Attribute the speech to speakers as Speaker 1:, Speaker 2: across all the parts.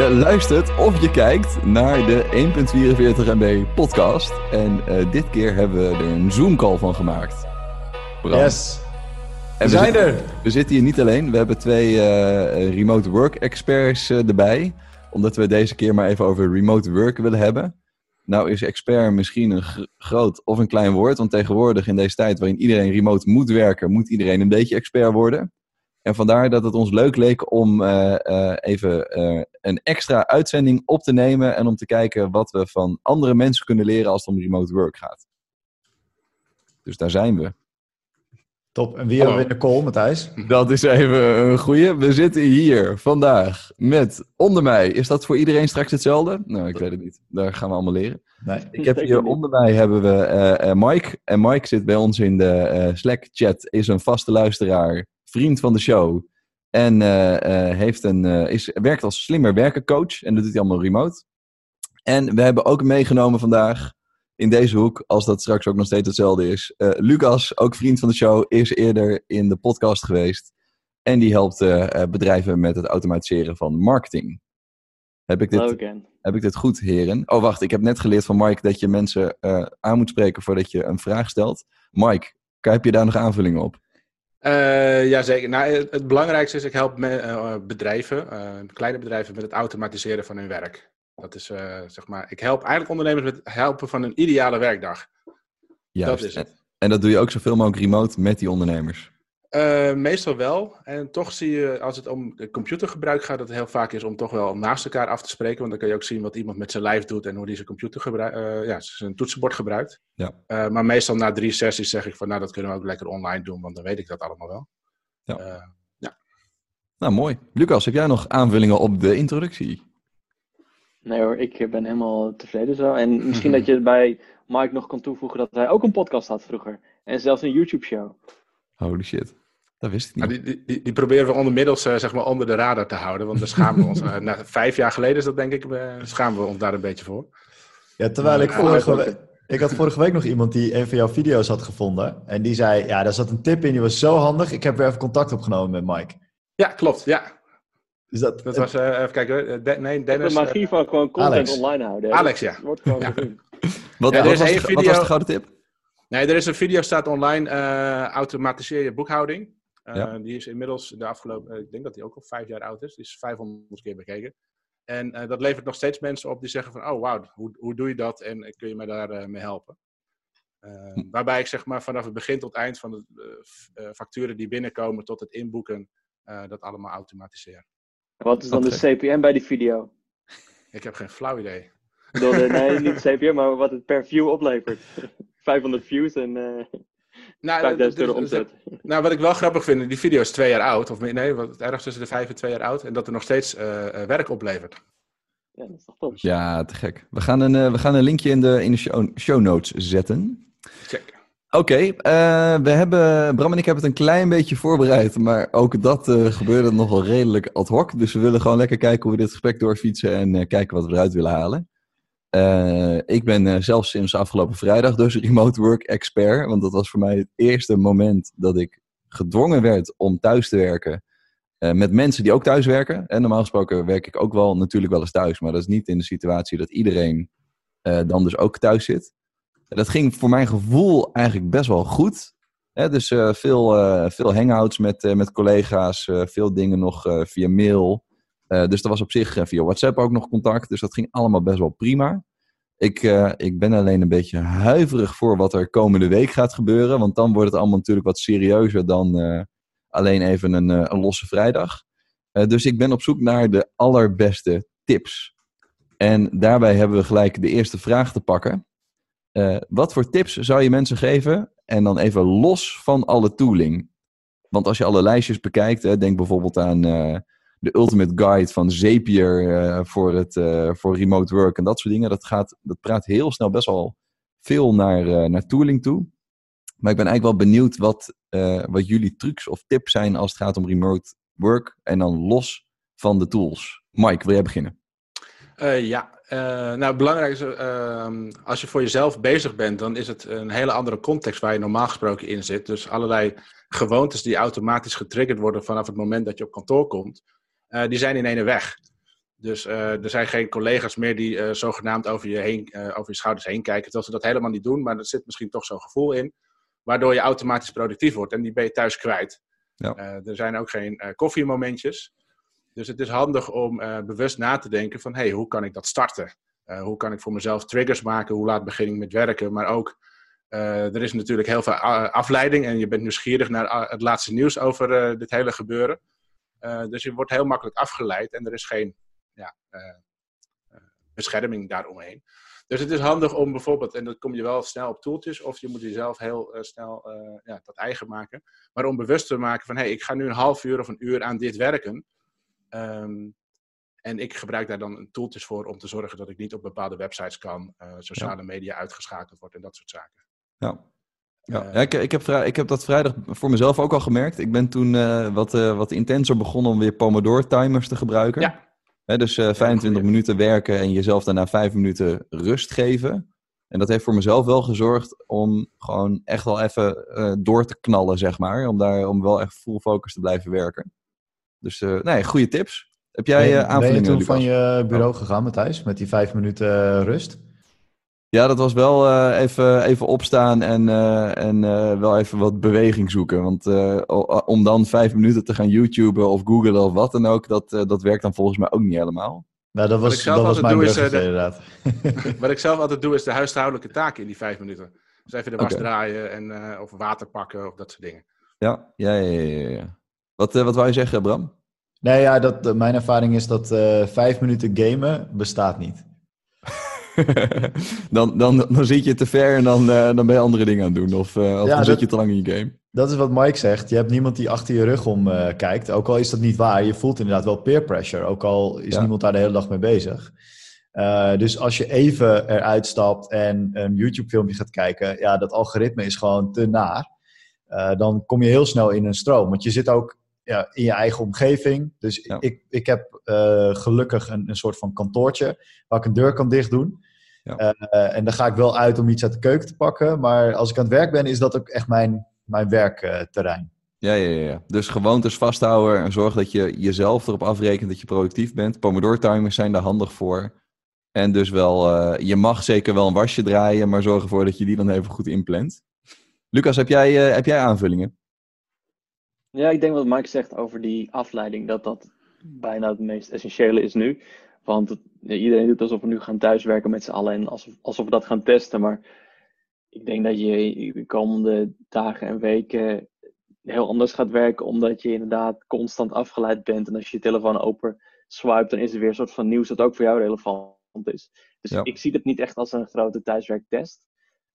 Speaker 1: Je luistert of je kijkt naar de 1.44 MB podcast. En uh, dit keer hebben we er een Zoom-call van gemaakt.
Speaker 2: Yes.
Speaker 1: En we, zijn er. We zitten hier niet alleen. We hebben twee uh, remote work experts uh, erbij. Omdat we deze keer maar even over remote work willen hebben. Nou is expert misschien een groot of een klein woord. Want tegenwoordig in deze tijd waarin iedereen remote moet werken, moet iedereen een beetje expert worden. En vandaar dat het ons leuk leek om uh, uh, even uh, een extra uitzending op te nemen en om te kijken wat we van andere mensen kunnen leren als het om remote work gaat. Dus daar zijn we.
Speaker 2: Top. En wie hebben we in de call, Matthijs?
Speaker 1: Dat is even een goeie. We zitten hier vandaag met onder mij. Is dat voor iedereen straks hetzelfde? Nou, ik weet het niet. Daar gaan we allemaal leren. Nee. Ik heb hier onder mij hebben we Mike. En Mike zit bij ons in de Slack-chat. Is een vaste luisteraar vriend van de show. En uh, heeft een, uh, is, werkt als slimmer werken coach. En dat doet hij allemaal remote. En we hebben ook meegenomen vandaag in deze hoek, als dat straks ook nog steeds hetzelfde is. Lucas, ook vriend van de show, is eerder in de podcast geweest. En die helpt bedrijven met het automatiseren van marketing. Heb ik, dit, heb ik dit goed, heren? Oh, wacht. Ik heb net geleerd van Mike dat je mensen aan moet spreken voordat je een vraag stelt. Mike, heb je daar nog aanvullingen op?
Speaker 3: Uh, ja, zeker. Nou, het belangrijkste is, ik help uh, bedrijven, uh, kleine bedrijven, met het automatiseren van hun werk. Dat is, zeg maar, ik help eigenlijk ondernemers met het helpen van een ideale werkdag.
Speaker 1: Juist. Dat is het. En dat doe je ook zoveel mogelijk remote met die ondernemers?
Speaker 3: Uh, meestal wel. En toch zie je, als het om computergebruik gaat, dat het heel vaak is om toch wel naast elkaar af te spreken. Want dan kan je ook zien wat iemand met zijn lijf doet en hoe hij zijn computer gebruikt, uh, ja, zijn toetsenbord gebruikt. Ja. Uh, maar meestal na drie sessies zeg ik van, nou, dat kunnen we ook lekker online doen, want dan weet ik dat allemaal wel. Ja.
Speaker 1: ja. Nou, mooi. Lucas, heb jij nog aanvullingen op de introductie?
Speaker 4: Nee hoor, ik ben helemaal tevreden zo. En misschien dat je bij Mike nog kan toevoegen dat hij ook een podcast had vroeger. En zelfs een YouTube-show.
Speaker 1: Holy shit. Dat wist ik niet.
Speaker 3: Nou, die, die, die, proberen we ondermiddels uh, zeg maar onder de radar te houden. Want daar schamen we ons. Uh, na, vijf jaar geleden is dat denk ik, uh, schamen we ons daar een beetje voor.
Speaker 2: Ja, terwijl ik vorige week... Ik had vorige week nog iemand die een van jouw video's had gevonden. En die zei, ja, daar zat een tip in, die was zo handig. Ik heb weer even contact opgenomen met Mike.
Speaker 3: Ja, klopt, ja. Dus dat, dat was, even kijken, de, nee, Dennis...
Speaker 4: De magie van gewoon content online houden.
Speaker 3: Alex, ja.
Speaker 4: Wordt gewoon ja.
Speaker 1: Wat, ja, wat, was video... wat was de gouden tip?
Speaker 3: Nee, er is een video staat online, uh, automatiseer je boekhouding. Uh, Die is inmiddels de afgelopen, ik denk dat die ook al vijf jaar oud is. Die is 500 keer bekeken. En uh, dat levert nog steeds mensen op die zeggen van, oh wauw, hoe, hoe doe je dat en kun je mij daar mee helpen? Hm. Waarbij ik zeg maar vanaf het begin tot eind van de facturen die binnenkomen tot het inboeken, dat allemaal automatiseer.
Speaker 4: Wat is dan de CPM bij die video?
Speaker 3: Ik heb geen flauw idee.
Speaker 4: Door de, nee, niet de CPM, maar wat het per view oplevert. 500 views en uh, nou, 5000 euro omzet.
Speaker 3: Nou, wat ik wel grappig vind, die video is twee jaar oud. Of nee, wat, ergens tussen de vijf en twee jaar oud. En dat er nog steeds uh, werk oplevert.
Speaker 4: Ja, dat is toch top.
Speaker 1: Ja, te gek. We gaan een, uh, we gaan een linkje in de, in de show, show notes zetten.
Speaker 3: Check.
Speaker 1: Oké, okay, uh, we hebben, Bram en ik hebben het een klein beetje voorbereid, maar ook dat uh, gebeurde nogal redelijk ad hoc. Dus we willen gewoon lekker kijken hoe we dit gesprek doorfietsen en uh, kijken wat we eruit willen halen. Uh, ik ben uh, zelfs sinds afgelopen vrijdag dus remote work expert. Want dat was voor mij het eerste moment dat ik gedwongen werd om thuis te werken. Uh, met mensen die ook thuis werken. En normaal gesproken werk ik ook wel natuurlijk wel eens thuis. Maar dat is niet in de situatie dat iedereen dan dus ook thuis zit. dat ging voor mijn gevoel eigenlijk best wel goed. Hè, dus veel, veel hangouts met, met collega's. veel dingen nog via mail. Uh, dus er was op zich uh, via WhatsApp ook nog contact. Dus dat ging allemaal best wel prima. Ik, uh, ik ben alleen een beetje huiverig voor wat er komende week gaat gebeuren. Want dan wordt het allemaal natuurlijk wat serieuzer dan alleen even een, een losse vrijdag. dus ik ben op zoek naar de allerbeste tips. En daarbij hebben we gelijk de eerste vraag te pakken. wat voor tips zou je mensen geven? En dan even los van alle tooling. Want als je alle lijstjes bekijkt, hè, denk bijvoorbeeld aan de ultimate guide van Zapier uh, voor, het, uh, voor remote work en dat soort dingen. Dat, gaat, dat praat heel snel best wel veel naar, uh, naar tooling toe. Maar ik ben eigenlijk wel benieuwd wat, wat jullie trucs of tips zijn als het gaat om remote work en dan los van de tools. Mike, wil jij beginnen?
Speaker 3: ja, nou het belangrijkste is, ehm, als je voor jezelf bezig bent, dan is het een hele andere context waar je normaal gesproken in zit. Dus allerlei gewoontes die automatisch getriggerd worden vanaf het moment dat je op kantoor komt, uh, die zijn in ene weg. Dus er zijn geen collega's meer die zogenaamd over je, heen, over je schouders heen kijken. Terwijl ze dat helemaal niet doen, maar er zit misschien toch zo'n gevoel in. Waardoor je automatisch productief wordt en die ben je thuis kwijt. Ja. er zijn ook geen koffiemomentjes. Dus het is handig om bewust na te denken van, hey, hoe kan ik dat starten? hoe kan ik voor mezelf triggers maken? Hoe laat begin ik met werken? Maar ook uh, er is natuurlijk heel veel afleiding en je bent nieuwsgierig naar het laatste nieuws over uh, dit hele gebeuren. Uh, dus je wordt heel makkelijk afgeleid en er is geen ja, bescherming daaromheen. Dus het is handig om bijvoorbeeld, en dan kom je wel snel op toeltjes, of je moet jezelf heel snel ja, dat eigen maken. Maar om bewust te maken van, hé, hey, ik ga nu een half uur of een uur aan dit werken. Um, en ik gebruik daar dan toeltjes voor om te zorgen dat ik niet op bepaalde websites kan, sociale media uitgeschakeld wordt en dat soort zaken.
Speaker 1: Ja. Ja, ja ik, ik, heb ik heb dat vrijdag voor mezelf ook al gemerkt. Ik ben toen uh, wat, uh, wat intenser begonnen om weer Pomodoro-timers te gebruiken. Ja. He, dus uh, 25 minuten werken en jezelf daarna 5 minuten rust geven. En dat heeft voor mezelf wel gezorgd om gewoon echt wel even door te knallen, zeg maar. Om, daar, om wel echt full focus te blijven werken. Dus nee, goede tips. Heb jij aanvullingen,
Speaker 2: Ben je toen van je bureau gegaan, Matthijs, met die 5 minuten rust?
Speaker 1: Ja, dat was wel uh, even, even opstaan en, uh, en uh, wel even wat beweging zoeken. Want om dan vijf minuten te gaan YouTuben of googlen of wat dan ook, dat, dat werkt dan volgens mij ook niet helemaal.
Speaker 2: Nou, dat was, dat was mijn is, inderdaad.
Speaker 3: wat ik zelf altijd doe, is de huishoudelijke taken in die vijf minuten. Dus even de was draaien en, of water pakken of dat soort dingen.
Speaker 1: Ja, ja, ja, ja. ja. Wat, wat wou je zeggen, Bram?
Speaker 2: Nee, ja, dat, mijn ervaring is dat vijf minuten gamen bestaat niet.
Speaker 1: dan, dan, dan zit je te ver en dan, uh, dan ben je andere dingen aan het doen. Of, uh, of dan zit je te lang in je game.
Speaker 2: Dat is wat Mike zegt. Je hebt niemand die achter je rug om uh, kijkt. Ook al is dat niet waar. Je voelt inderdaad wel peer pressure. Ook al is ja. niemand daar de hele dag mee bezig. dus als je even eruit stapt en een YouTube filmpje gaat kijken. Ja, dat algoritme is gewoon te naar. dan kom je heel snel in een stroom. Want je zit ook ja, in je eigen omgeving. Dus ik, ik heb gelukkig een, een soort van kantoortje waar ik een deur kan dicht doen. Ja. Uh, en dan ga ik wel uit om iets uit de keuken te pakken. Maar als ik aan het werk ben, is dat ook echt mijn, mijn werkterrein.
Speaker 1: Ja, ja, ja. Dus gewoontes vasthouden en zorg dat je jezelf erop afrekent dat je productief bent. Pomodoro timers zijn daar handig voor. En dus wel, uh, je mag zeker wel een wasje draaien, maar zorg ervoor dat je die dan even goed inplant. Lucas, heb jij, uh, heb jij aanvullingen?
Speaker 4: Ja, ik denk wat Mike zegt over die afleiding, dat dat bijna het meest essentiële is nu. Want iedereen doet alsof we nu gaan thuiswerken met z'n allen en alsof, alsof we dat gaan testen. Maar ik denk dat je de komende dagen en weken heel anders gaat werken, omdat je inderdaad constant afgeleid bent. En als je je telefoon open swipe, dan is er weer een soort van nieuws dat ook voor jou relevant is. Dus ik zie het niet echt als een grote thuiswerktest.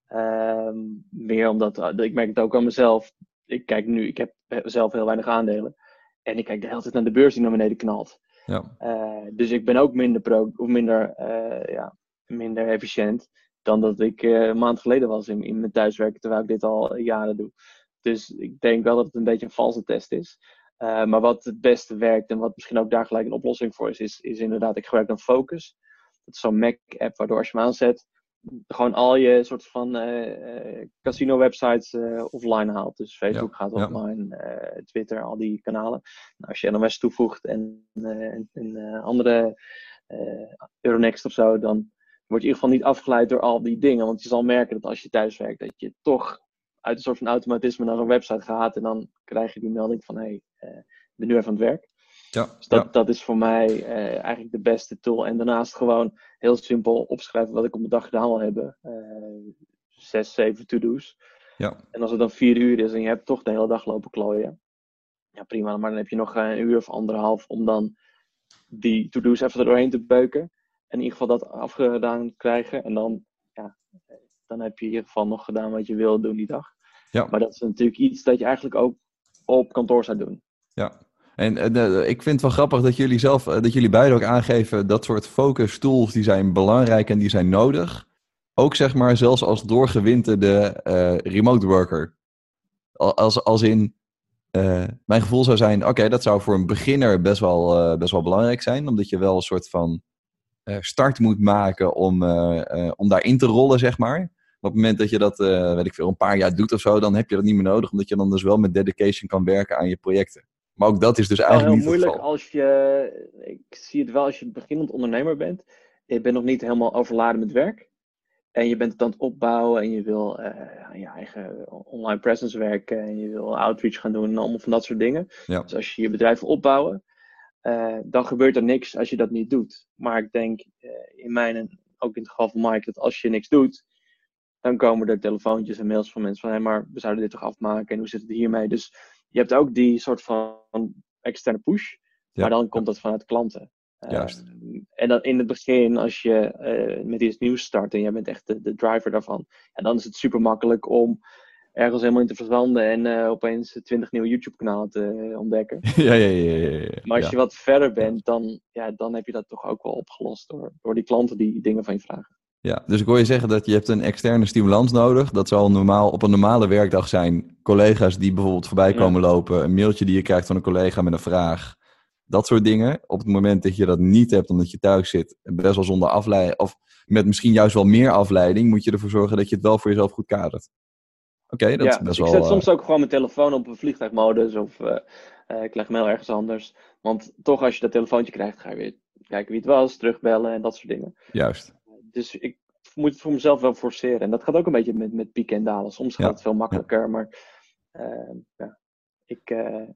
Speaker 4: Um, meer omdat, uh, ik merk het ook aan mezelf. Ik kijk nu, ik heb zelf heel weinig aandelen. En ik kijk de hele tijd naar de beurs die naar beneden knalt. Ja. Uh, dus ik ben ook minder, pro of minder, uh, ja, minder efficiënt dan dat ik uh, een maand geleden was in, in mijn thuiswerken, terwijl ik dit al jaren doe. Dus ik denk wel dat het een beetje een valse test is. maar wat het beste werkt en wat misschien ook daar gelijk een oplossing voor is, is, is inderdaad, ik gebruik dan Focus. Dat is zo'n Mac-app waardoor als je hem aanzet, gewoon al je soort van uh, casino websites uh, offline haalt. Dus Facebook gaat offline, ja. Twitter, al die kanalen. Nou, als je NOS toevoegt en, en andere Euronext of zo, dan word je in ieder geval niet afgeleid door al die dingen. Want je zal merken dat als je thuis werkt, dat je toch uit een soort van automatisme naar zo'n website gaat. En dan krijg je die melding van, hé, hey, ik ben nu even aan het werk. Ja, dus dat, dat is voor mij uh, eigenlijk de beste tool. En daarnaast gewoon heel simpel opschrijven wat ik op mijn dag gedaan wil hebben. Uh, zes, zeven to-do's. Ja. En als het dan vier uur is en je hebt toch de hele dag lopen klooien. Ja, prima. Maar dan heb je nog een uur of anderhalf om dan die to-do's even er doorheen te beuken. En in ieder geval dat afgedaan krijgen. En dan, ja, dan heb je in ieder geval nog gedaan wat je wil doen die dag. Ja. Maar dat is natuurlijk iets dat je eigenlijk ook op kantoor zou doen.
Speaker 1: Ja, en uh, ik vind het wel grappig dat jullie zelf, uh, dat jullie beiden ook aangeven dat soort focus tools die zijn belangrijk en die zijn nodig. Ook zeg maar zelfs als doorgewinterde uh, remote worker. Als, als in, mijn gevoel zou zijn, oké, dat zou voor een beginner best wel, best wel belangrijk zijn. Omdat je wel een soort van start moet maken om, om daarin te rollen, zeg maar. op het moment dat je dat, weet ik veel, een paar jaar doet of zo, dan heb je dat niet meer nodig. Omdat je dan dus wel met dedication kan werken aan je projecten. Maar ook dat is dus eigenlijk
Speaker 4: heel
Speaker 1: niet
Speaker 4: moeilijk
Speaker 1: het geval.
Speaker 4: als je. Ik zie het wel als je beginnend ondernemer bent. Je bent nog niet helemaal overladen met werk. En je bent het aan het opbouwen en je wil eh, aan je eigen online presence werken. En je wil outreach gaan doen en allemaal van dat soort dingen.
Speaker 1: Ja.
Speaker 4: Dus als je je bedrijf wil opbouwen, eh, dan gebeurt er niks als je dat niet doet. Maar ik denk eh, in mijn en ook in het geval van Mike, dat als je niks doet, dan komen er telefoontjes en mails van mensen van hé, maar we zouden dit toch afmaken en hoe zit het hiermee? Dus je hebt ook die soort van externe push,
Speaker 1: Ja.
Speaker 4: maar dan komt dat vanuit klanten.
Speaker 1: Juist.
Speaker 4: en dan in het begin, als je eh, met iets nieuws start en jij bent echt de, de driver daarvan, ja, dan is het super makkelijk om ergens helemaal in te verzanden en eh, opeens 20 nieuwe YouTube-kanalen te ontdekken.
Speaker 1: ja, ja, ja, ja.
Speaker 4: Maar als je wat verder bent, dan, ja, dan heb je dat toch ook wel opgelost door, door die klanten die dingen van je vragen.
Speaker 1: Ja, dus ik hoor je zeggen dat je hebt een externe stimulans nodig. Dat zal normaal, op een normale werkdag zijn collega's die bijvoorbeeld voorbij
Speaker 4: Ja.
Speaker 1: komen lopen. Een mailtje die je krijgt van een collega met een vraag. Dat soort dingen. Op het moment dat je dat niet hebt omdat je thuis zit, best wel zonder afleiding, of met misschien juist wel meer afleiding, moet je ervoor zorgen dat je het wel voor jezelf goed kadert. Oké, dat
Speaker 4: ja,
Speaker 1: is best
Speaker 4: dus
Speaker 1: wel...
Speaker 4: ik zet
Speaker 1: eh,
Speaker 4: soms ook gewoon mijn telefoon op een vliegtuigmodus of eh, eh, ik leg heel ergens anders. Want toch als je dat telefoontje krijgt, ga je weer kijken wie het was, terugbellen en dat soort dingen.
Speaker 1: Juist.
Speaker 4: Dus ik moet het voor mezelf wel forceren. En dat gaat ook een beetje met, met pieken en dalen. Soms gaat
Speaker 1: Ja,
Speaker 4: het veel makkelijker, maar eh, ja, ik, eh,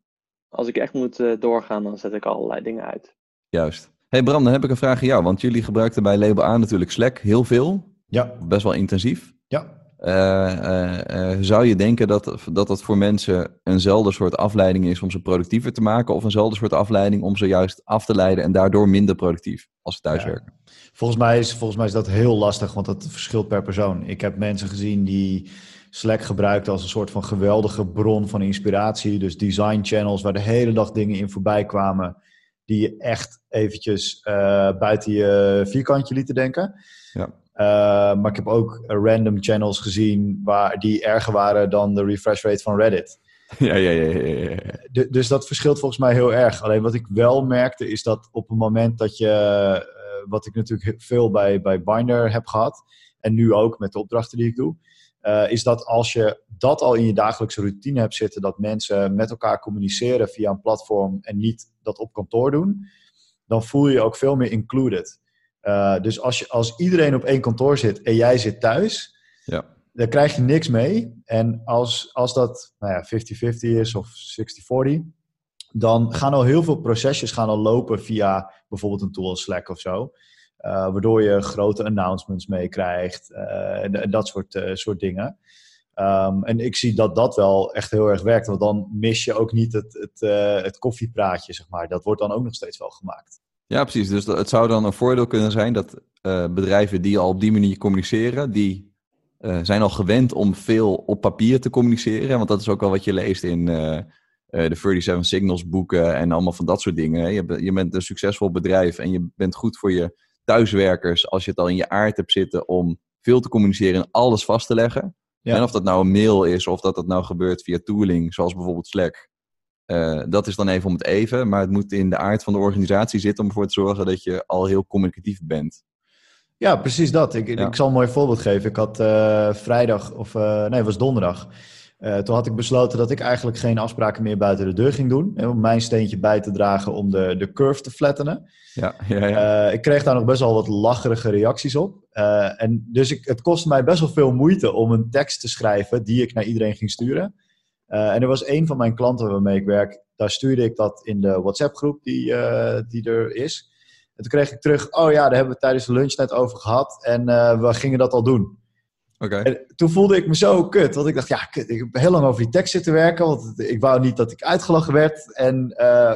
Speaker 4: als ik echt moet eh, doorgaan, dan zet ik allerlei dingen uit.
Speaker 1: Juist. Hey Bram, dan heb ik een vraag aan jou. Want jullie gebruikten bij Label A natuurlijk Slack heel veel.
Speaker 2: Ja,
Speaker 1: Best wel intensief.
Speaker 2: ja.
Speaker 1: Eh, eh, eh, zou je denken dat, dat dat voor mensen eenzelfde soort afleiding is om ze productiever te maken? Of eenzelfde soort afleiding om ze juist af te leiden en daardoor minder productief als ze thuiswerken?
Speaker 2: Volgens mij, is, volgens mij is dat heel lastig, want dat verschilt per persoon. Ik heb mensen gezien die Slack gebruikten als een soort van geweldige bron van inspiratie. Dus design channels waar de hele dag dingen in voorbij kwamen. Die je echt eventjes buiten je vierkantje lieten denken.
Speaker 1: Ja.
Speaker 2: Eh, maar ik heb ook random channels gezien waar, die erger waren dan de refresh rate van Reddit.
Speaker 1: Ja, ja, ja, ja, ja, ja.
Speaker 2: Du- dus dat verschilt volgens mij heel erg. Alleen wat ik wel merkte is dat op het moment dat je, eh, wat ik natuurlijk veel bij, bij Binder heb gehad, en nu ook met de opdrachten die ik doe, eh, is dat als je dat al in je dagelijkse routine hebt zitten, dat mensen met elkaar communiceren via een platform en niet dat op kantoor doen, dan voel je je ook veel meer included. Eh, dus als, je, als iedereen op één kantoor zit en jij zit thuis,
Speaker 1: Ja.
Speaker 2: dan krijg je niks mee. En als, als dat nou ja, 50-50 is of 60-40, dan gaan al heel veel procesjes gaan al lopen via bijvoorbeeld een tool als Slack of zo. Eh, waardoor je grote announcements meekrijgt eh, en dat soort, soort dingen. Ehm, en ik zie dat dat wel echt heel erg werkt, want dan mis je ook niet het, het, het koffiepraatje, zeg maar. Dat wordt dan ook nog steeds wel gemaakt.
Speaker 1: Ja, precies. Dus het zou dan een voordeel kunnen zijn dat eh, bedrijven die al op die manier communiceren, die eh, zijn al gewend om veel op papier te communiceren. Want dat is ook wel wat je leest in eh, de 37 Signals boeken en allemaal van dat soort dingen. Je, je bent een succesvol bedrijf en je bent goed voor je thuiswerkers als je het al in je aard hebt zitten om veel te communiceren en alles vast te leggen.
Speaker 2: Ja.
Speaker 1: En of dat nou een mail is of dat dat nou gebeurt via tooling, zoals bijvoorbeeld Slack. Eh, dat is dan even om het even, maar het moet in de aard van de organisatie zitten om ervoor te zorgen dat je al heel communicatief bent.
Speaker 2: Ja, precies dat. Ik,
Speaker 1: Ja.
Speaker 2: ik zal een mooi voorbeeld geven. Ik had eh, vrijdag, of eh, nee, het was donderdag. Toen had ik besloten dat ik eigenlijk geen afspraken meer buiten de deur ging doen. Om mijn steentje bij te dragen om de, de curve te flattenen.
Speaker 1: Ja, ja, ja.
Speaker 2: Ik kreeg daar nog best wel wat lacherige reacties op. En dus ik, het kostte mij best wel veel moeite om een tekst te schrijven die ik naar iedereen ging sturen. Eh, en er was een van mijn klanten waarmee ik werk. Daar stuurde ik dat in de WhatsApp-groep die, eh, die er is. En toen kreeg ik terug, oh ja, daar hebben we tijdens de lunch net over gehad. En eh, we gingen dat al doen.
Speaker 1: Oké.
Speaker 2: En toen voelde ik me zo kut. Want ik dacht, ja, kut, ik heb heel lang over die tekst zitten werken. Want ik wou niet dat ik uitgelachen werd. En,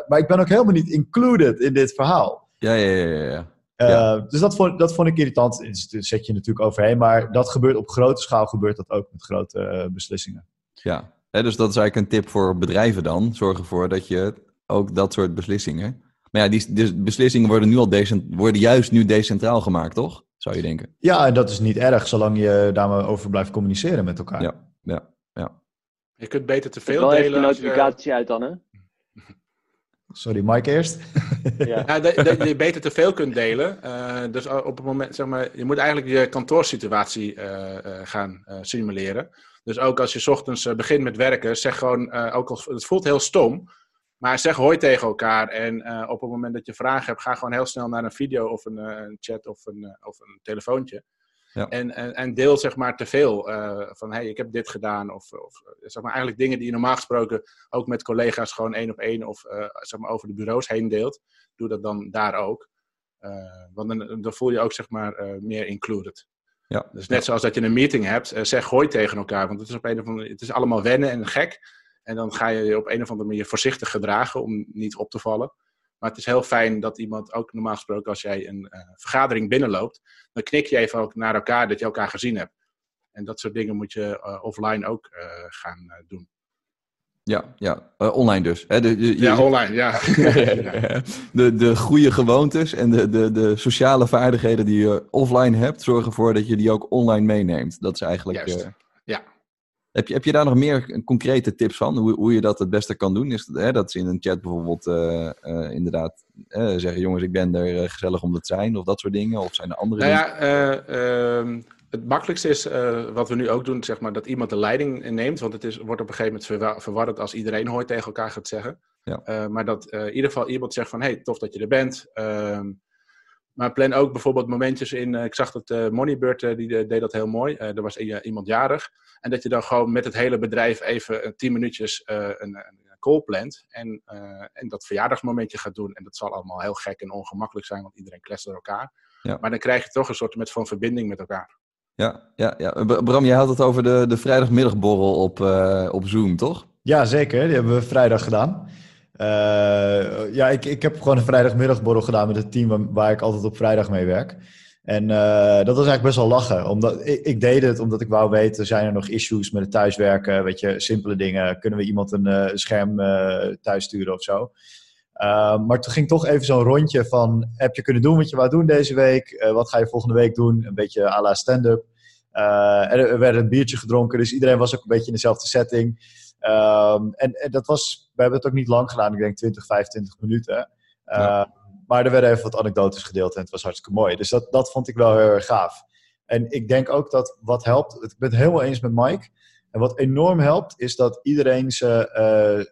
Speaker 2: maar ik ben ook helemaal niet included in dit verhaal.
Speaker 1: Ja, ja, ja, ja, ja. Ja.
Speaker 2: Dus dat vond, dat vond ik irritant. Dus Daar zet je natuurlijk overheen. Maar dat gebeurt op grote schaal gebeurt dat ook met grote beslissingen.
Speaker 1: ja. Hè, dus dat is eigenlijk een tip voor bedrijven dan. Zorg ervoor dat je ook dat soort beslissingen. Maar ja, die, die beslissingen worden nu al decent, worden juist nu decentraal gemaakt, toch? Zou je denken.
Speaker 2: Ja, en dat is niet erg, zolang je daar maar over blijft communiceren met elkaar.
Speaker 1: Ja, ja, ja.
Speaker 3: Je kunt beter te veel
Speaker 4: wel even de
Speaker 3: delen. je-
Speaker 4: notificatie uit dan, hè?
Speaker 2: Sorry, Mike eerst.
Speaker 4: Ja.
Speaker 3: Ja, dat, dat je beter te veel kunt delen. Eh, dus op het moment, zeg maar, je moet eigenlijk je kantoorsituatie eh, eh, gaan eh, simuleren. Dus ook als je 's ochtends eh, begint met werken, zeg gewoon, eh, ook al het voelt heel stom, Maar zeg hoi tegen elkaar. En eh, op het moment dat je vragen hebt, ga gewoon heel snel naar een video of een, een chat of een, of een telefoontje. Ja. En, en, en, deel zeg maar te veel van hey, ik heb dit gedaan. Of, of zeg maar eigenlijk dingen die je normaal gesproken ook met collega's gewoon één op één of zeg maar over de bureaus heen deelt. Doe dat dan daar ook. want dan, dan, voel je ook zeg maar meer included. Ja. Dus net zoals dat je een meeting hebt, zeg gooi tegen elkaar. Want het is, op een of andere, het is allemaal wennen en gek. En dan ga je je op een of andere manier voorzichtig gedragen om niet op te vallen. Maar het is heel fijn dat iemand ook normaal gesproken, als jij een uh, vergadering binnenloopt, dan knik je even ook naar elkaar dat je elkaar gezien hebt. En dat soort dingen moet je uh, offline ook uh, gaan doen.
Speaker 1: Ja, ja. online dus. Hè? De,
Speaker 3: de, ja, online, ja.
Speaker 1: de, de goede gewoontes en de, de, de sociale vaardigheden die je offline hebt, zorgen ervoor dat je die ook online meeneemt. Dat is eigenlijk.
Speaker 3: Juist. ja.
Speaker 1: Heb je, heb je daar nog meer concrete tips van? Hoe, hoe je dat het beste kan doen? Is hè, dat ze in een chat bijvoorbeeld uh, uh, inderdaad zeggen: jongens, ik ben er gezellig om te zijn, of dat soort dingen? Of zijn er andere
Speaker 3: nou
Speaker 1: dingen?
Speaker 3: Ja, ehm, het makkelijkste is wat we nu ook doen, zeg maar, dat iemand de leiding neemt. Want het is, wordt op een gegeven moment verwa verwarrend als iedereen hoort tegen elkaar gaat zeggen. Ja. maar dat in ieder geval iemand zegt van: hey, tof dat je er bent. Ehm, maar plan ook bijvoorbeeld momentjes in. ik zag dat Moneybird die deed dat heel mooi. er was iemand jarig. En dat je dan gewoon met het hele bedrijf even tien minuutjes een, een, call plant. En, en dat verjaardagsmomentje gaat doen. En dat zal allemaal heel gek en ongemakkelijk zijn, want iedereen kletst door elkaar. Ja. Maar dan krijg je toch een soort met van verbinding met elkaar.
Speaker 1: Ja, ja, ja. Bram, jij had het over de, de vrijdagmiddagborrel op, uh, op Zoom, toch?
Speaker 2: Ja, zeker. Die hebben we vrijdag gedaan. Uh, ja, ik, ik heb gewoon een vrijdagmiddagborrel gedaan met het team waar, waar ik altijd op vrijdag mee werk. En uh, dat was eigenlijk best wel lachen. Omdat, ik, ik, deed het omdat ik wou weten, zijn er nog issues met het thuiswerken? Weet je, simpele dingen. Kunnen we iemand een scherm uh, thuis sturen of zo? Maar toen ging toch even zo'n rondje van, heb je kunnen doen wat je wou doen deze week? wat ga je volgende week doen? Een beetje à la stand-up. er, er werd een biertje gedronken, dus iedereen was ook een beetje in dezelfde setting. Um, en, en, dat was, we hebben het ook niet lang gedaan, ik denk 20, 25 minuten. Ja. Maar er werden even wat anekdotes gedeeld en het was hartstikke mooi. Dus dat, dat vond ik wel heel erg gaaf. En ik denk ook dat wat helpt, ik ben het helemaal eens met Mike. En wat enorm helpt, is dat iedereen zijn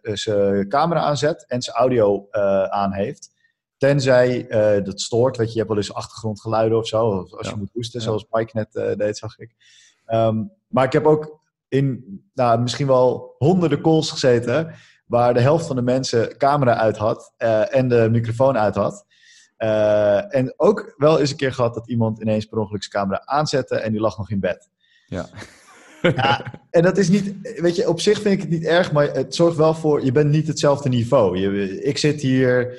Speaker 2: uh, camera aanzet en zijn audio uh, aan heeft. Tenzij uh, dat stoort, weet je, je hebt wel eens achtergrondgeluiden of zo. Of als ja. je moet hoesten, ja. zoals Mike net deed, zag ik. Um, maar ik heb ook in nou, misschien wel honderden calls gezeten waar de helft van de mensen camera uit had en de microfoon uit had. En ook wel eens een keer gehad dat iemand ineens per ongeluk zijn camera aanzette en die lag nog in bed.
Speaker 1: Ja.
Speaker 2: Ja. En dat is niet, weet je, op zich vind ik het niet erg, maar het zorgt wel voor, je bent niet hetzelfde niveau. Je, ik zit hier,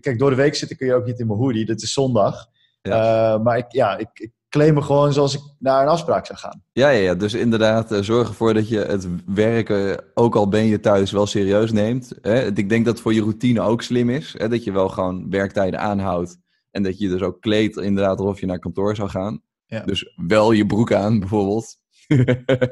Speaker 2: kijk, door de week zitten kun je ook niet in mijn hoodie, dit is zondag. Ja. Uh, maar ik, ja, ik, ik claim me gewoon zoals ik naar een afspraak zou gaan.
Speaker 1: Ja, ja, ja. dus inderdaad, uh, zorg ervoor dat je het werken, ook al ben je thuis, wel serieus neemt. Hè? Ik denk dat het voor je routine ook slim is. Hè? Dat je wel gewoon werktijden aanhoudt. En dat je dus ook kleedt, inderdaad, alsof je naar kantoor zou gaan. Ja. Dus wel je broek aan, bijvoorbeeld.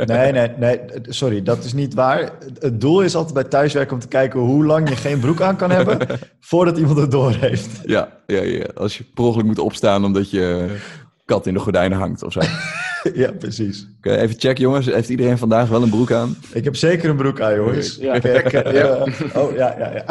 Speaker 2: Nee, nee, nee, sorry, dat is niet waar. Het doel is altijd bij thuiswerken om te kijken hoe lang je geen broek aan kan hebben voordat iemand het door heeft.
Speaker 1: Ja, ja, ja. als je per ongeluk moet opstaan omdat je kat in de gordijnen hangt of zo.
Speaker 2: ja, precies.
Speaker 1: Oké, even check jongens. Heeft iedereen vandaag wel een broek aan?
Speaker 2: Ik heb zeker een broek aan, jongens. Ja. Kijk, uh, ja. Oh, ja, ja, ja.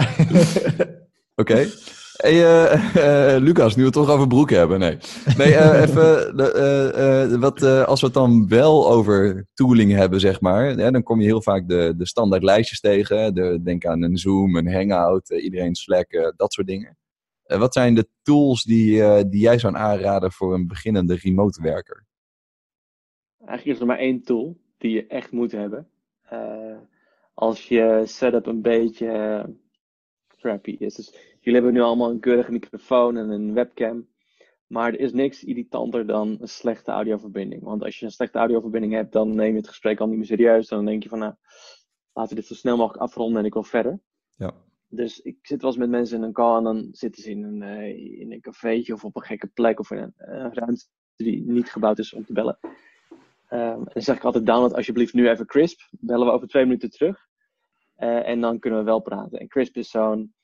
Speaker 1: Oké. Okay. Hey, uh, uh, Lucas, nu we het toch over broek hebben. Nee, nee even, wat, als we het dan wel over tooling hebben, zeg maar. dan kom je heel vaak de, de standaard lijstjes tegen. De, denk aan een Zoom, een Hangout, iedereen Slack, dat soort dingen. Uh, wat zijn de tools die, uh, die jij zou aanraden voor een beginnende remote werker?
Speaker 4: Eigenlijk is er maar één tool die je echt moet hebben. Uh, als je setup een beetje crappy is. Dus jullie hebben nu allemaal een keurige microfoon en een webcam. Maar er is niks irritanter dan een slechte audioverbinding. Want als je een slechte audioverbinding hebt, dan neem je het gesprek al niet meer serieus. Dan denk je van, nou, laten we dit zo snel mogelijk afronden en ik wil verder.
Speaker 1: Ja.
Speaker 4: Dus ik zit wel eens met mensen in een call en dan zitten ze in een, uh, in een cafeetje of op een gekke plek of in een, een ruimte die niet gebouwd is om te bellen. Um, en dan zeg ik altijd, download alsjeblieft nu even Crisp. Bellen we over twee minuten terug. Uh, en dan kunnen we wel praten. En Crisp is zo'n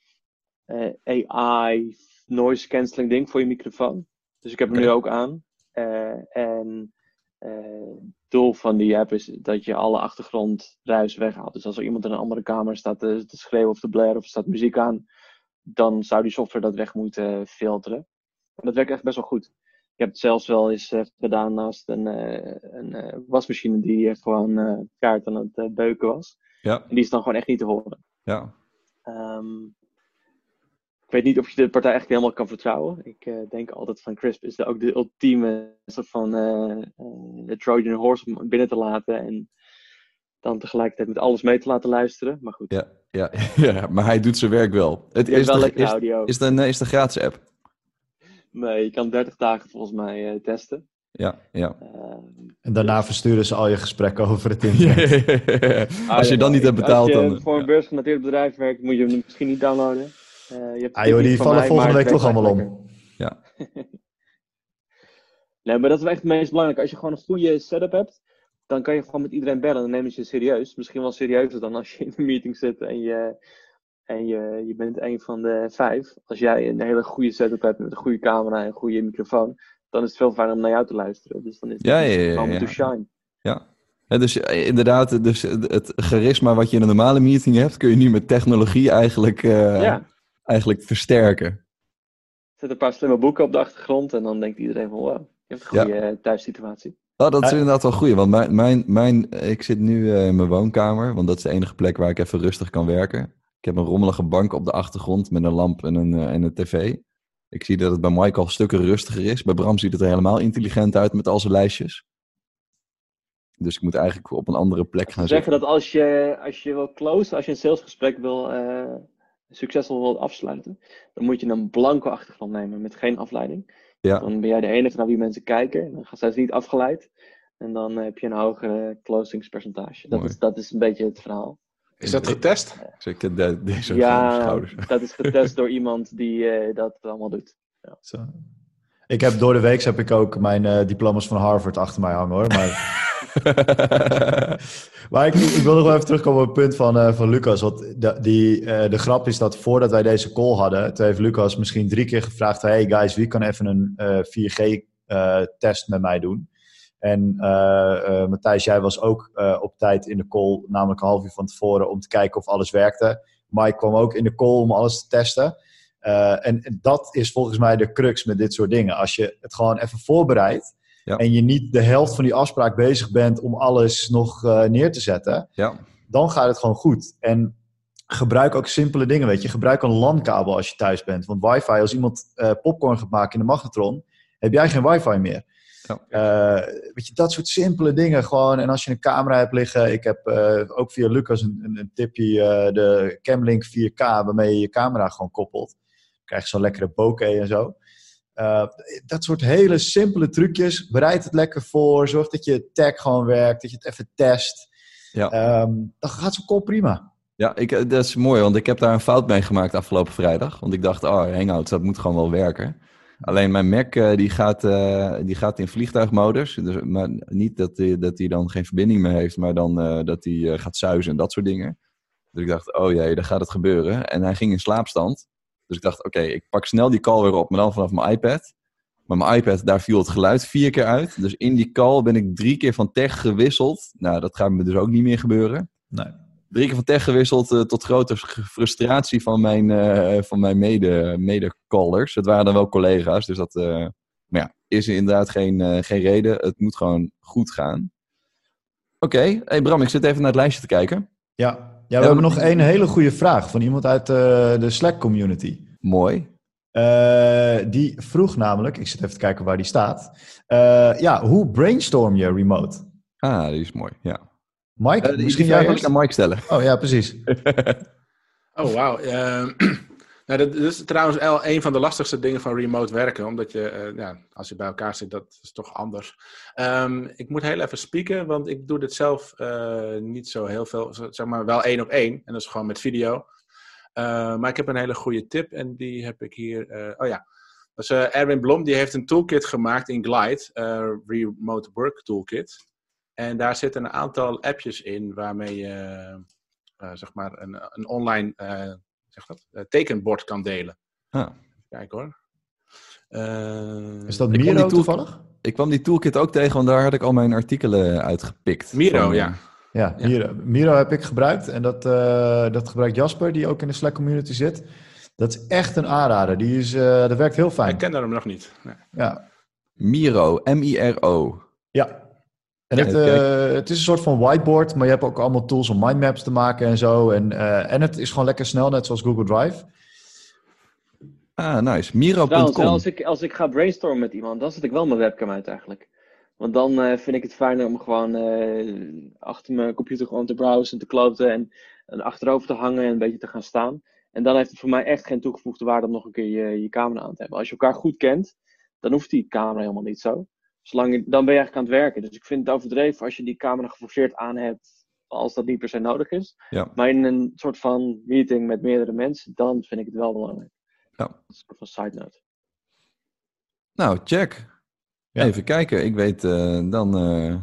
Speaker 4: uh, AI noise cancelling ding voor je microfoon. Dus ik heb hem okay. nu ook aan. en doel van die app is dat je alle achtergrondruis weghaalt. Dus als er iemand in een andere kamer staat te, te schreeuwen of te blaren of er staat muziek aan, dan zou die software dat weg moeten filteren. En dat werkt echt best wel goed. Ik heb het zelfs wel eens gedaan naast een, een wasmachine die gewoon kaart aan het beuken was.
Speaker 1: Ja.
Speaker 4: En die is dan gewoon echt niet te horen.
Speaker 1: Ja.
Speaker 4: Um, ik weet niet of je de partij echt helemaal kan vertrouwen. Ik denk altijd van Crisp is de, ook de ultieme soort van de Trojan horse om binnen te laten. En dan tegelijkertijd met alles mee te laten luisteren. Maar goed.
Speaker 1: Ja, ja, ja maar hij doet zijn werk wel. Het
Speaker 4: is, wel
Speaker 1: de, is,
Speaker 4: audio.
Speaker 1: Is, het een, is de gratis app?
Speaker 4: Nee, je kan 30 dagen volgens mij uh, testen.
Speaker 1: Ja, ja.
Speaker 4: Uh,
Speaker 2: En daarna versturen ze al je gesprekken over het internet.
Speaker 1: als je dan niet hebt betaald,
Speaker 4: als je
Speaker 1: dan...
Speaker 4: voor een beursgenoteerd bedrijf werkt, moet je hem misschien niet downloaden. Uh, je hebt
Speaker 2: ah joh, die vallen
Speaker 4: mij,
Speaker 2: volgende week toch allemaal om.
Speaker 1: Ja.
Speaker 4: nee, maar dat is wel echt het meest belangrijke. Als je gewoon een goede setup hebt, dan kan je gewoon met iedereen bellen en dan nemen ze je serieus. Misschien wel serieuzer dan als je in een meeting zit en je, en je, je bent een van de vijf. Als jij een hele goede setup hebt met een goede camera en een goede microfoon, dan is het veel fijner om naar jou te luisteren. Dus dan is het
Speaker 1: Ja, ja, ja,
Speaker 4: moment
Speaker 1: ja.
Speaker 4: to shine.
Speaker 1: Ja. Ja, dus eh, inderdaad, dus het charisma wat je in een normale meeting hebt, kun je nu met technologie eigenlijk, eh,
Speaker 4: Ja.
Speaker 1: Eigenlijk versterken.
Speaker 4: Zet een paar slimme boeken op de achtergrond en dan denkt iedereen van wow, je hebt een goede eh, thuissituatie.
Speaker 1: Oh, dat is
Speaker 2: Ja.
Speaker 1: inderdaad wel goed, want mijn, mijn, mijn, ik zit nu eh, in mijn woonkamer, want dat is de enige plek waar ik even rustig kan werken. Ik heb een rommelige bank op de achtergrond met een lamp en een, eh, en een tv. Ik zie dat het bij Michael stukken rustiger is. Bij Bram ziet het er helemaal intelligent uit met al zijn lijstjes. Dus ik moet eigenlijk op een andere plek gaan
Speaker 4: Ze zeggen
Speaker 1: zitten.
Speaker 4: dat als je, als je wil close, als je een salesgesprek wil, eh, succesvol wil afsluiten, dan moet je een blanco achtergrond nemen met geen afleiding.
Speaker 1: Ja.
Speaker 4: Dan ben jij de enige naar wie mensen kijken. Dan gaan zij niet afgeleid. En dan heb je een hogere closingspercentage. Dat
Speaker 1: Mooi.
Speaker 4: is, dat is een beetje het verhaal.
Speaker 3: Is dat getest?
Speaker 1: Dus ik heb de- deze
Speaker 4: ja,
Speaker 1: schouders.
Speaker 4: dat is getest door iemand die eh, dat allemaal doet.
Speaker 2: Zo. Ik heb door de week heb ik ook mijn eh, diploma's van Harvard achter mij hangen hoor. Maar, maar ik, wil nog wel even terugkomen op het punt van, eh, van Lucas. Want de, die, eh, de grap is dat voordat wij deze call hadden, toen heeft Lucas misschien drie keer gevraagd: Hey guys, wie kan even een eh, 4G-test met mij doen? En Matthijs, jij was ook op tijd in de call, namelijk een half uur van tevoren, om te kijken of alles werkte. Mike kwam ook in de call om alles te testen. Uh, en, en dat is volgens mij de crux met dit soort dingen. Als je het gewoon even voorbereidt
Speaker 1: Ja.
Speaker 2: en je niet de helft van die afspraak bezig bent om alles nog uh, neer te zetten,
Speaker 1: Ja,
Speaker 2: dan gaat het gewoon goed. En gebruik ook simpele dingen, weet je. Gebruik een LAN-kabel als je thuis bent. Want wifi, als iemand uh, popcorn gaat maken in de magnetron, heb jij geen wifi meer.
Speaker 1: Ja.
Speaker 2: Uh, weet je, dat soort simpele dingen gewoon. En als je een camera hebt liggen, ik heb uh, ook via Lucas een, een, een tipje, uh, de Camlink 4K, waarmee je je camera gewoon koppelt. Dan krijg je zo'n lekkere bokeh en zo. Uh, dat soort hele simpele trucjes. Bereid het lekker voor. Zorg dat je tag gewoon werkt. Dat je het even test.
Speaker 1: Ja.
Speaker 2: Um, dan gaat zo'n call prima.
Speaker 1: Ja, ik, dat is mooi, want ik heb daar een fout mee gemaakt afgelopen vrijdag. Want ik dacht, oh, Hangouts, dat moet gewoon wel werken. Alleen mijn Mac uh, die gaat, uh, die gaat in vliegtuigmodus. Dus, maar niet dat hij dat dan geen verbinding meer heeft, maar dan uh, dat hij gaat zuizen en dat soort dingen. Dus ik dacht, oh jee, dan gaat het gebeuren. En hij ging in slaapstand. Dus ik dacht, oké, okay, ik pak snel die call weer op, maar dan vanaf mijn iPad. Maar mijn iPad, daar viel het geluid vier keer uit. Dus in die call ben ik drie keer van tech gewisseld. Nou, dat gaat me dus ook niet meer gebeuren.
Speaker 2: Nee.
Speaker 1: Drie keer van tech gewisseld uh, tot grote frustratie van mijn, uh, van mijn mede, mede-callers. Het waren dan wel collega's, dus dat uh, maar ja, is inderdaad geen, geen reden. Het moet gewoon goed gaan. Oké, okay. hey Bram, ik zit even naar het lijstje te kijken.
Speaker 2: Ja we ja, hebben nog één hele goede vraag van iemand uit de Slack-community.
Speaker 1: Mooi.
Speaker 2: Uh, die vroeg namelijk, ik zit even te kijken waar die staat. Uh, ja, hoe brainstorm je remote?
Speaker 1: Ah, die is mooi, ja.
Speaker 2: Mike,
Speaker 1: uh, misschien jij eerst aan Mike stellen.
Speaker 2: Oh ja, precies.
Speaker 3: oh, wauw. nou, dat is trouwens wel een van de lastigste dingen van remote werken. Omdat je, ja, als je bij elkaar zit, dat is toch anders. Um, ik moet heel even spieken, want ik doe dit zelf niet zo heel veel. Zeg maar wel één op één. En dat is gewoon met video. Uh, maar ik heb een hele goede tip en die heb ik hier. Uh, oh ja, uh, Erwin Blom. Die heeft een toolkit gemaakt in Glide, Remote Work Toolkit. En daar zitten een aantal appjes in waarmee je zeg maar een, een online zeg dat, tekenbord kan delen.
Speaker 1: Ah.
Speaker 3: Kijk hoor.
Speaker 2: is dat Miro toevallig?
Speaker 1: ik kwam die toolkit ook tegen, want daar had ik al mijn artikelen uitgepikt.
Speaker 3: Miro,
Speaker 1: Van, eh,
Speaker 3: ja.
Speaker 2: Ja, Miro, Miro heb ik gebruikt en dat, eh, dat gebruikt Jasper, die ook in de Slack community zit. Dat is echt een aanrader. Die is, eh, dat werkt heel
Speaker 3: Ik
Speaker 2: fijn.
Speaker 3: ken hem nog niet. Nee.
Speaker 2: Ja,
Speaker 1: Miro, M-I-R-O.
Speaker 2: ja. En het, eh, het is een soort van whiteboard, maar je hebt ook allemaal tools om mindmaps te maken en zo. En, eh, en het is gewoon lekker snel, net zoals Google Drive.
Speaker 1: Ah, nice. Miro.com.
Speaker 4: als ik, als ik ga brainstormen met iemand, dan zet ik wel mijn webcam uit eigenlijk. Want dan eh, vind ik het fijner om gewoon eh, achter mijn computer gewoon te browsen en te kloten en, en achterover te hangen en een beetje te gaan staan. En dan heeft het voor mij echt geen toegevoegde waarde om nog een keer je, je camera aan te hebben. Als je elkaar goed kent, dan hoeft die camera helemaal niet zo. Zolang je, dan ben je eigenlijk aan het werken. Dus ik vind het overdreven als je die camera geforceerd aan hebt, als dat niet per se nodig is.
Speaker 1: Ja.
Speaker 4: Maar in een soort van meeting met meerdere mensen, dan vind ik het wel belangrijk.
Speaker 1: Ja.
Speaker 4: Dat is een soort van side note.
Speaker 1: Nou, check.
Speaker 2: Ja.
Speaker 1: Even kijken. Ik weet eh, dan... eh,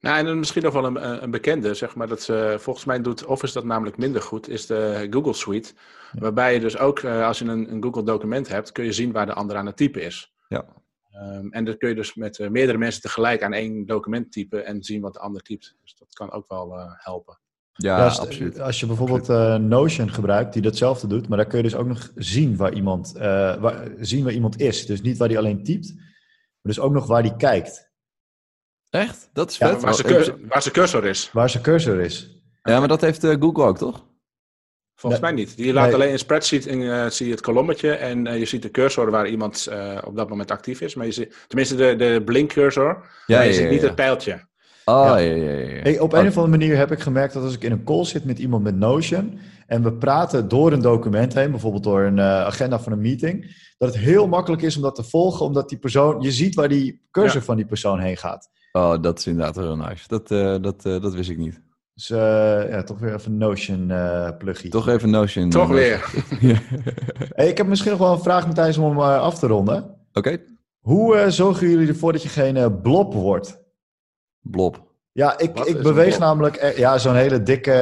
Speaker 3: Nou, en dan misschien nog wel een, een bekende, zeg maar, dat ze, volgens mij doet Office dat namelijk minder goed, is de Google Suite. Waarbij je dus ook, eh, als je een, een Google document hebt, kun je zien waar de ander aan het typen is.
Speaker 1: ja.
Speaker 3: Ehm, en dan kun je dus met eh, meerdere mensen tegelijk aan één document typen en zien wat de ander typt. Dus dat kan ook wel eh, helpen.
Speaker 1: Ja,
Speaker 2: Ja, als,
Speaker 1: absoluut.
Speaker 2: als je bijvoorbeeld eh, Notion gebruikt, die datzelfde doet, maar daar kun je dus ook nog zien waar iemand, eh, waar, zien waar iemand is. Dus niet waar hij alleen typt, maar dus ook nog waar hij kijkt.
Speaker 1: Echt? Dat is
Speaker 2: Ja,
Speaker 1: vet.
Speaker 3: Waar, zijn cursor, waar zijn cursor is.
Speaker 2: Waar zijn cursor is.
Speaker 1: Ja, maar dat heeft Google ook, toch?
Speaker 3: Volgens
Speaker 2: Nee.
Speaker 3: mij niet. Die laat
Speaker 2: Nee.
Speaker 3: alleen een spreadsheet en eh, zie je het kolommetje en eh, je ziet de cursor waar iemand eh, op dat moment actief is. Maar je ziet, tenminste de, de blink cursor,
Speaker 1: Ja,
Speaker 3: maar je
Speaker 1: ja,
Speaker 3: ziet
Speaker 1: ja,
Speaker 3: niet
Speaker 1: ja.
Speaker 3: het pijltje.
Speaker 1: Oh, ja,
Speaker 2: Ja.
Speaker 1: ja.
Speaker 2: Hey, op
Speaker 1: Oh,
Speaker 2: een of andere manier heb ik gemerkt dat als ik in een call zit met iemand met Notion en we praten door een document heen, bijvoorbeeld door een eh, agenda van een meeting, dat het heel makkelijk is om dat te volgen, omdat die persoon, je ziet waar die cursor
Speaker 3: Ja.
Speaker 2: van die persoon heen gaat.
Speaker 1: Oh, dat is inderdaad wel heel nice. Dat, eh, dat, eh, dat wist ik niet.
Speaker 2: Dus eh, ja, toch weer even een Notion eh plugje.
Speaker 1: Toch even Notion.
Speaker 3: Toch
Speaker 1: eh,
Speaker 3: weer.
Speaker 2: Hey, ik heb misschien nog wel een vraag, Matthijs, om hem af te ronden.
Speaker 1: Oké,
Speaker 2: Hoe eh, zorgen jullie ervoor dat je geen eh, blob wordt?
Speaker 1: blob.
Speaker 2: Ja, ik,
Speaker 3: Wat
Speaker 2: ik beweeg namelijk... ja, zo'n hele dikke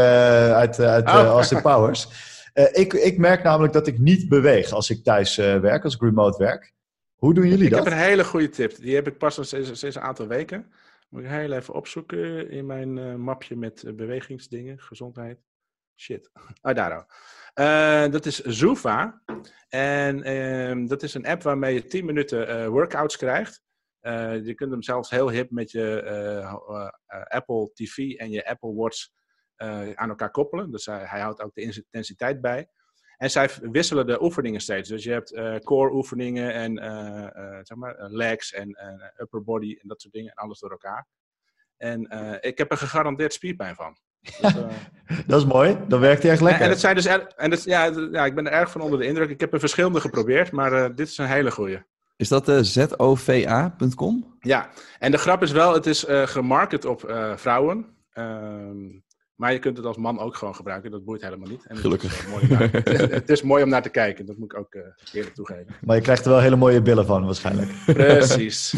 Speaker 2: uit, uit
Speaker 3: Oh.
Speaker 2: Austin Powers. Eh, ik, ik merk namelijk dat ik niet beweeg als ik thuis eh, werk, als ik remote werk. Hoe doen jullie
Speaker 3: Ik
Speaker 2: dat?
Speaker 3: heb een hele goede tip. Die heb ik pas sinds, sinds een aantal weken. Moet ik heel even opzoeken in mijn eh, mapje met eh, bewegingsdingen, gezondheid. Shit. Ah, daar al. Eh, dat is Zuva. En ehm, dat is een app waarmee je 10 minuten workouts krijgt. Je kunt hem zelfs heel hip met je Apple TV en je Apple Watch aan elkaar koppelen. Dus hij houdt ook de intensiteit bij. En zij wisselen de oefeningen steeds. Dus je hebt eh, core oefeningen en eh, eh, zeg maar, legs en upper body en dat soort dingen. En alles door elkaar. En ik heb er gegarandeerd spierpijn van. Dus,
Speaker 2: Dat is mooi, dan werkt hij echt lekker.
Speaker 3: en, en het zijn dus er- en het, ja, ja, ik ben er erg van onder de indruk. Ik heb er verschillende geprobeerd, maar dit is een hele goeie.
Speaker 1: Is dat eh zova.com?
Speaker 3: Ja, en de grap is wel, het is gemarket op vrouwen. Ehm, maar je kunt het als man ook gewoon gebruiken. Dat boeit helemaal niet. En het
Speaker 1: Gelukkig.
Speaker 3: is, eh, mooi om naar- het, het is mooi om naar te kijken. Dat moet ik ook eh eerlijk toegeven.
Speaker 2: Maar je krijgt er wel hele mooie billen van waarschijnlijk.
Speaker 3: Precies.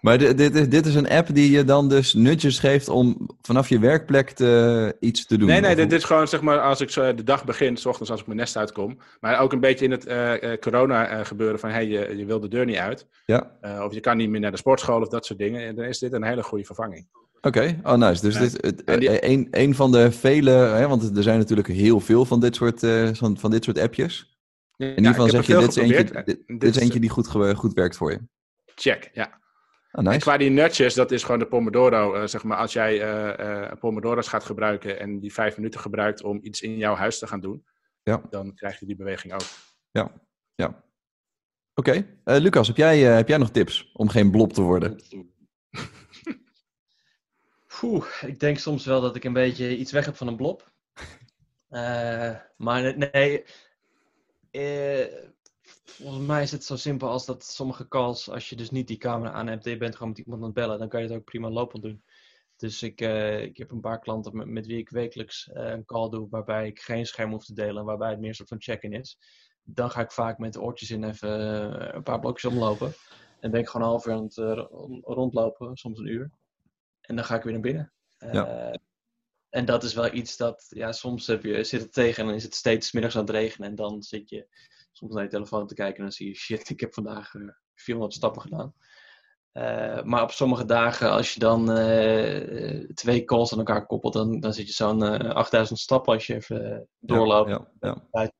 Speaker 1: Maar dit, dit, is- dit is een app die je dan dus nudges geeft om vanaf je werkplek te, iets te doen.
Speaker 3: Nee, nee, dit is gewoon zeg maar als ik zo de dag begin, s ochtends als ik mijn nest uitkom. Maar ook een beetje in het eh, eh, corona eh, gebeuren van hey, je, je wil de deur niet uit.
Speaker 1: Ja,
Speaker 3: Eh, of je kan niet meer naar de sportschool of dat soort dingen. En dan is dit een hele goede vervanging.
Speaker 1: Oké. Oh, nice. Dus
Speaker 3: Ja.
Speaker 1: dit, het,
Speaker 3: En die-
Speaker 1: eh, een, een van de vele, hè, want er zijn natuurlijk heel veel van dit soort, eh, van, van dit soort appjes. In ieder geval zeg je, dit is, eentje, dit, dit is eentje die goed, goed werkt voor je.
Speaker 3: Check, ja.
Speaker 1: Oh,
Speaker 3: En
Speaker 1: nice.
Speaker 3: qua die nudges, dat is gewoon de Pomodoro. eh, zeg maar, als jij eh eh Pomodoro's gaat gebruiken en die vijf minuten gebruikt om iets in jouw huis te gaan doen,
Speaker 1: Ja.
Speaker 3: dan krijg je die beweging ook.
Speaker 1: Ja, ja. Oké. Eh, Lucas, heb jij, eh, heb jij nog tips om geen blob te worden?
Speaker 5: Ik denk soms wel dat ik een beetje iets weg heb van een blob. Eh, maar nee, eh, volgens mij is het zo simpel als dat sommige calls, als je dus niet die camera aan hebt en je bent gewoon met iemand aan het bellen, dan kan je het ook prima lopend doen. Dus ik, eh, ik heb een paar klanten met, met wie ik wekelijks een call doe waarbij ik geen scherm hoef te delen en waarbij het meer een soort van check-in is. Dan ga ik vaak met de oortjes in even een paar blokjes omlopen. En ben ik gewoon een half uur aan het rondlopen, soms een uur. En dan ga ik weer naar binnen.
Speaker 1: Ja.
Speaker 5: Eh, en dat is wel iets dat, ja, soms heb je, zit het tegen en dan is het steeds middags aan het regenen. En dan zit je soms naar je telefoon te kijken en dan zie je, shit, ik heb vandaag eh 400 stappen gedaan.
Speaker 4: Eh, maar op sommige dagen, als je dan eh, twee calls aan elkaar koppelt, dan, dan zit je zo'n 8000 stappen als je even doorloopt.
Speaker 1: Ja, ja,
Speaker 4: ja.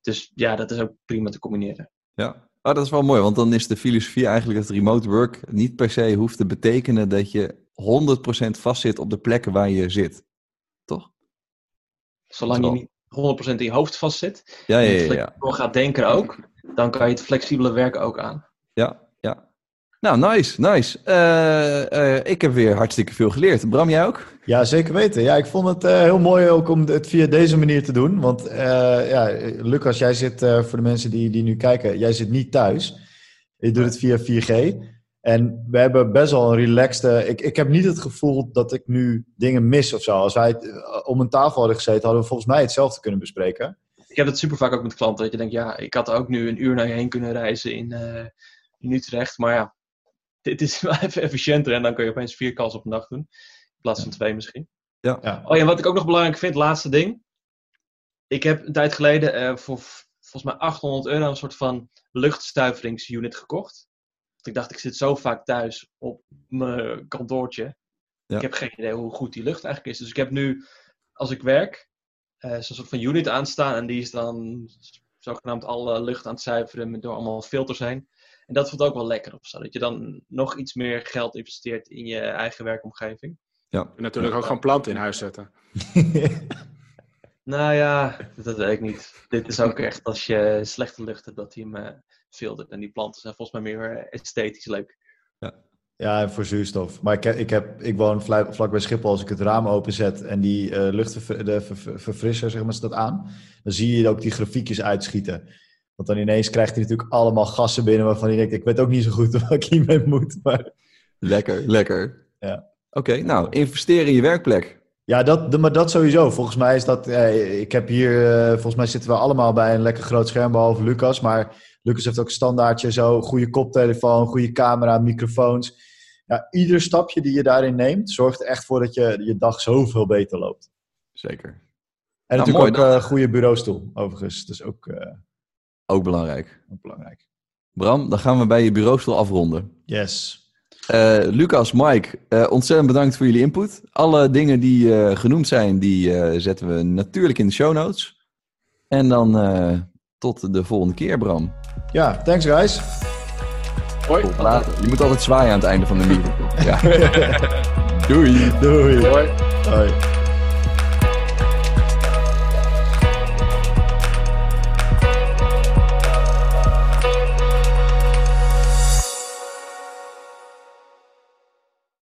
Speaker 4: Dus ja, dat is ook prima te combineren.
Speaker 1: Ja, Oh, dat is wel mooi, want dan is de filosofie eigenlijk dat remote work niet per se hoeft te betekenen dat je 100% vastzit op de plekken waar je zit. Toch?
Speaker 4: Zolang je niet 100% in je hoofd vastzit.
Speaker 1: Ja, ja, ja. ja,
Speaker 4: ja. gaat denken ook, dan kan je het flexibele werken ook aan.
Speaker 1: Ja. Nou, nice, nice. Uh, uh, ik heb weer hartstikke veel geleerd. Bram, jij ook?
Speaker 2: Ja, zeker weten. Ja, ik vond het uh, heel mooi ook om het via deze manier te doen. Want ja, Lucas, jij zit, voor de mensen die, die nu kijken, jij zit niet thuis. Je doet het via 4G. En we hebben best wel een relaxed. Ik, ik heb niet het gevoel dat ik nu dingen mis of zo. Als wij om een tafel hadden gezeten, hadden we volgens mij hetzelfde kunnen bespreken.
Speaker 4: Ik heb het super vaak ook met klanten. Dat je denkt, ja, ik had ook nu een uur naar je heen kunnen reizen in, in Utrecht. Maar ja, dit is wel even efficiënter en dan kun je opeens vier calls op een dag doen. In plaats van twee misschien.
Speaker 1: Ja. ja.
Speaker 4: Oh ja, wat ik ook nog belangrijk vind, laatste ding. Ik heb een tijd geleden uh, voor volgens mij 800 euro een soort van luchtstuiveringsunit gekocht. Want ik dacht, ik zit zo vaak thuis op mijn kantoortje. Ja. Ik heb geen idee hoe goed die lucht eigenlijk is. Dus ik heb nu, als ik werk, uh, zo'n soort van unit aanstaan. En die is dan zogenaamd alle lucht aan het zuiveren door allemaal filters heen. En dat voelt ook wel lekker of zo. Dat je dan nog iets meer geld investeert in je eigen werkomgeving.
Speaker 3: Ja. En natuurlijk ook gewoon planten in huis zetten.
Speaker 4: nou ja, dat weet ik niet. Dit is ook echt als je slechte lucht hebt dat hij hem uh, filtert. En die planten zijn volgens mij meer esthetisch leuk.
Speaker 2: Ja. Ja, voor zuurstof. Maar ik, heb, ik, heb, ik woon vlak, vlak bij Schiphol. Als ik het raam openzet en die uh, luchtverfrisser zeg maar, staat aan, dan zie je ook die grafiekjes uitschieten. Want dan ineens krijgt hij natuurlijk allemaal gassen binnen waarvan hij denkt, ik weet ook niet zo goed wat ik hiermee moet. Maar...
Speaker 1: Lekker, lekker.
Speaker 2: Ja.
Speaker 1: Oké, nou, investeer in je werkplek.
Speaker 2: Ja, dat, maar dat sowieso. Volgens mij is dat, eh, ik heb hier, eh, volgens mij zitten we allemaal bij een lekker groot scherm, behalve Lucas. Maar Lucas heeft ook een standaardje zo, goede koptelefoon, goede camera, microfoons. Ja, ieder stapje die je daarin neemt, zorgt er echt voor dat je je dag zoveel beter loopt.
Speaker 1: Zeker.
Speaker 2: En nou, natuurlijk ook een uh, goede bureaustoel, overigens. Dus ook... Uh,
Speaker 1: ook belangrijk.
Speaker 2: Ook belangrijk.
Speaker 1: Bram, dan gaan we bij je bureaustoel afronden.
Speaker 2: Yes.
Speaker 1: Uh, Lucas, Mike, uh, ontzettend bedankt voor jullie input. Alle dingen die uh, genoemd zijn, die zetten we natuurlijk in de show notes. En dan tot de volgende keer, Bram.
Speaker 2: Ja, thanks guys.
Speaker 3: Hoi.
Speaker 1: Tot later. Je moet altijd zwaaien aan het einde van de meeting. ja. Doei.
Speaker 2: Doei.
Speaker 3: Hoi.
Speaker 2: Hoi.